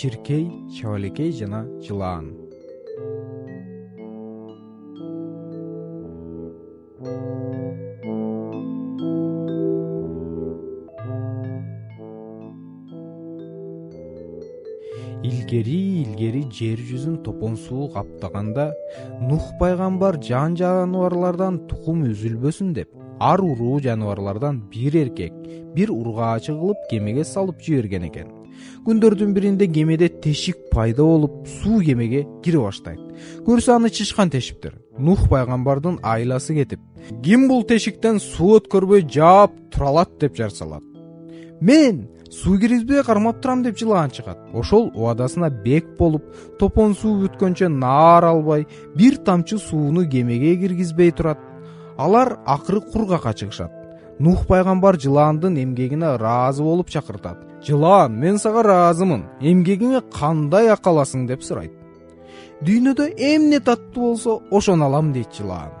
чиркей чабалекей жана жылаан илгери илгери жер жүзүн топон суу каптаганда нух пайгамбар жан жаныбарлардан тукум үзүлбөсүн деп ар уруу жаныбарлардан бир эркек бир ургаачы кылып кемеге салып жиберген экен. Күндөрдүн биринде кемеде тешик пайда болуп суу кемеге кире баштайт. Көрсө аны чычкан тешиптир. Нух пайгамбардын айласы кетип ким бул тешиктен суу өткөрбөй жаап тура алат деп жар салат мен суу киргизбей кармап турам деп жылаан чыгат. Ошол убадасына бек болуп топон суу бүткөнчө наар албай бир тамчы сууну кемеге киргизбей турат алар акыры кургакка чыгышат нух пайгамбар жылаандын эмгегине ыраазы болуп чакыртат. Жылаан мен сага ыраазымын. Эмгегиңе кандай акы аласың деп сурайт. Дүйнөдө эмне таттуу болсо ошону алам дейт жылаан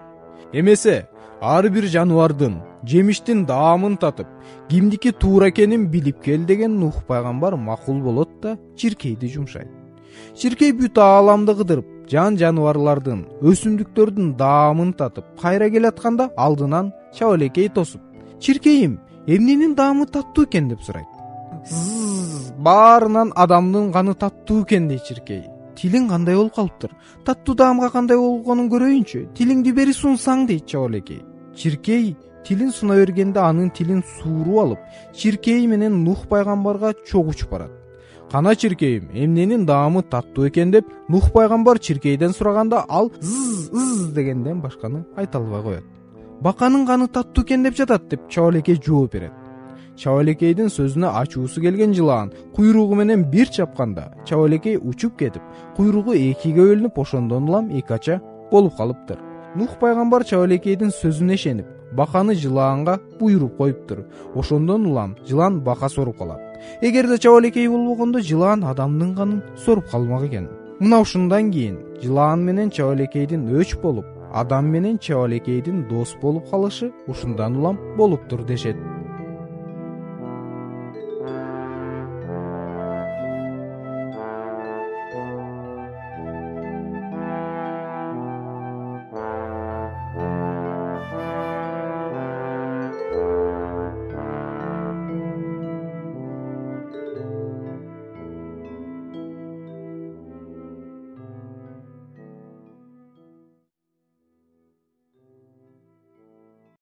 эмесе ар бир жаныбардын жемиштин даамын татып кимдики туура экенин билип кел деген нух пайгамбар макул болот да чиркейди жумшайт. Чиркей бүт ааламды кыдырып жан жаныбарлардын өсүмдүктөрдүн даамын татып кайра келатканда алдынан чабалекей тосуп чиркейим эмненин даамы таттуу экен? деп сурайт. Баарынан адамдын каны таттуу экен дейт чиркей. Тилиң кандай болуп калыптыр? Таттуу даамга кандай болгонун көрөйүнчү? Тилиңди бери сунсаң дейт чабалекей чиркей тилин суна бергенде анын тилин сууруп алып чиркей менен нух пайгамбарга чогуу учуп барат кана чиркейим эмненин даамы таттуу экен деп нух пайгамбар чиркейден сураганда ал з з дегенден башканы айта албай коет. Баканын каны таттуу экен деп жатат деп чабалекей жооп берет. Чабалекейдин сөзүнө ачуусу келген жылаан куйругу менен бир чапканда чабалекей учуп кетип куйругу экиге бөлүнүп ошондон улам эки ача болуп калыптыр. Нух пайгамбар чабалекейдин сөзүнө ишенип баканы жылаанга буйруп коюптур. Ошондон улам жылаан бака соруп калат. Эгерде чабалекей болбогондо жылаан адамдын канын соруп калмак экен. Мына ушундан кийин жылаан менен чабалекейдин өч болуп адам менен чабалекейдин дос болуп калышы ушундан улам болуптур дешет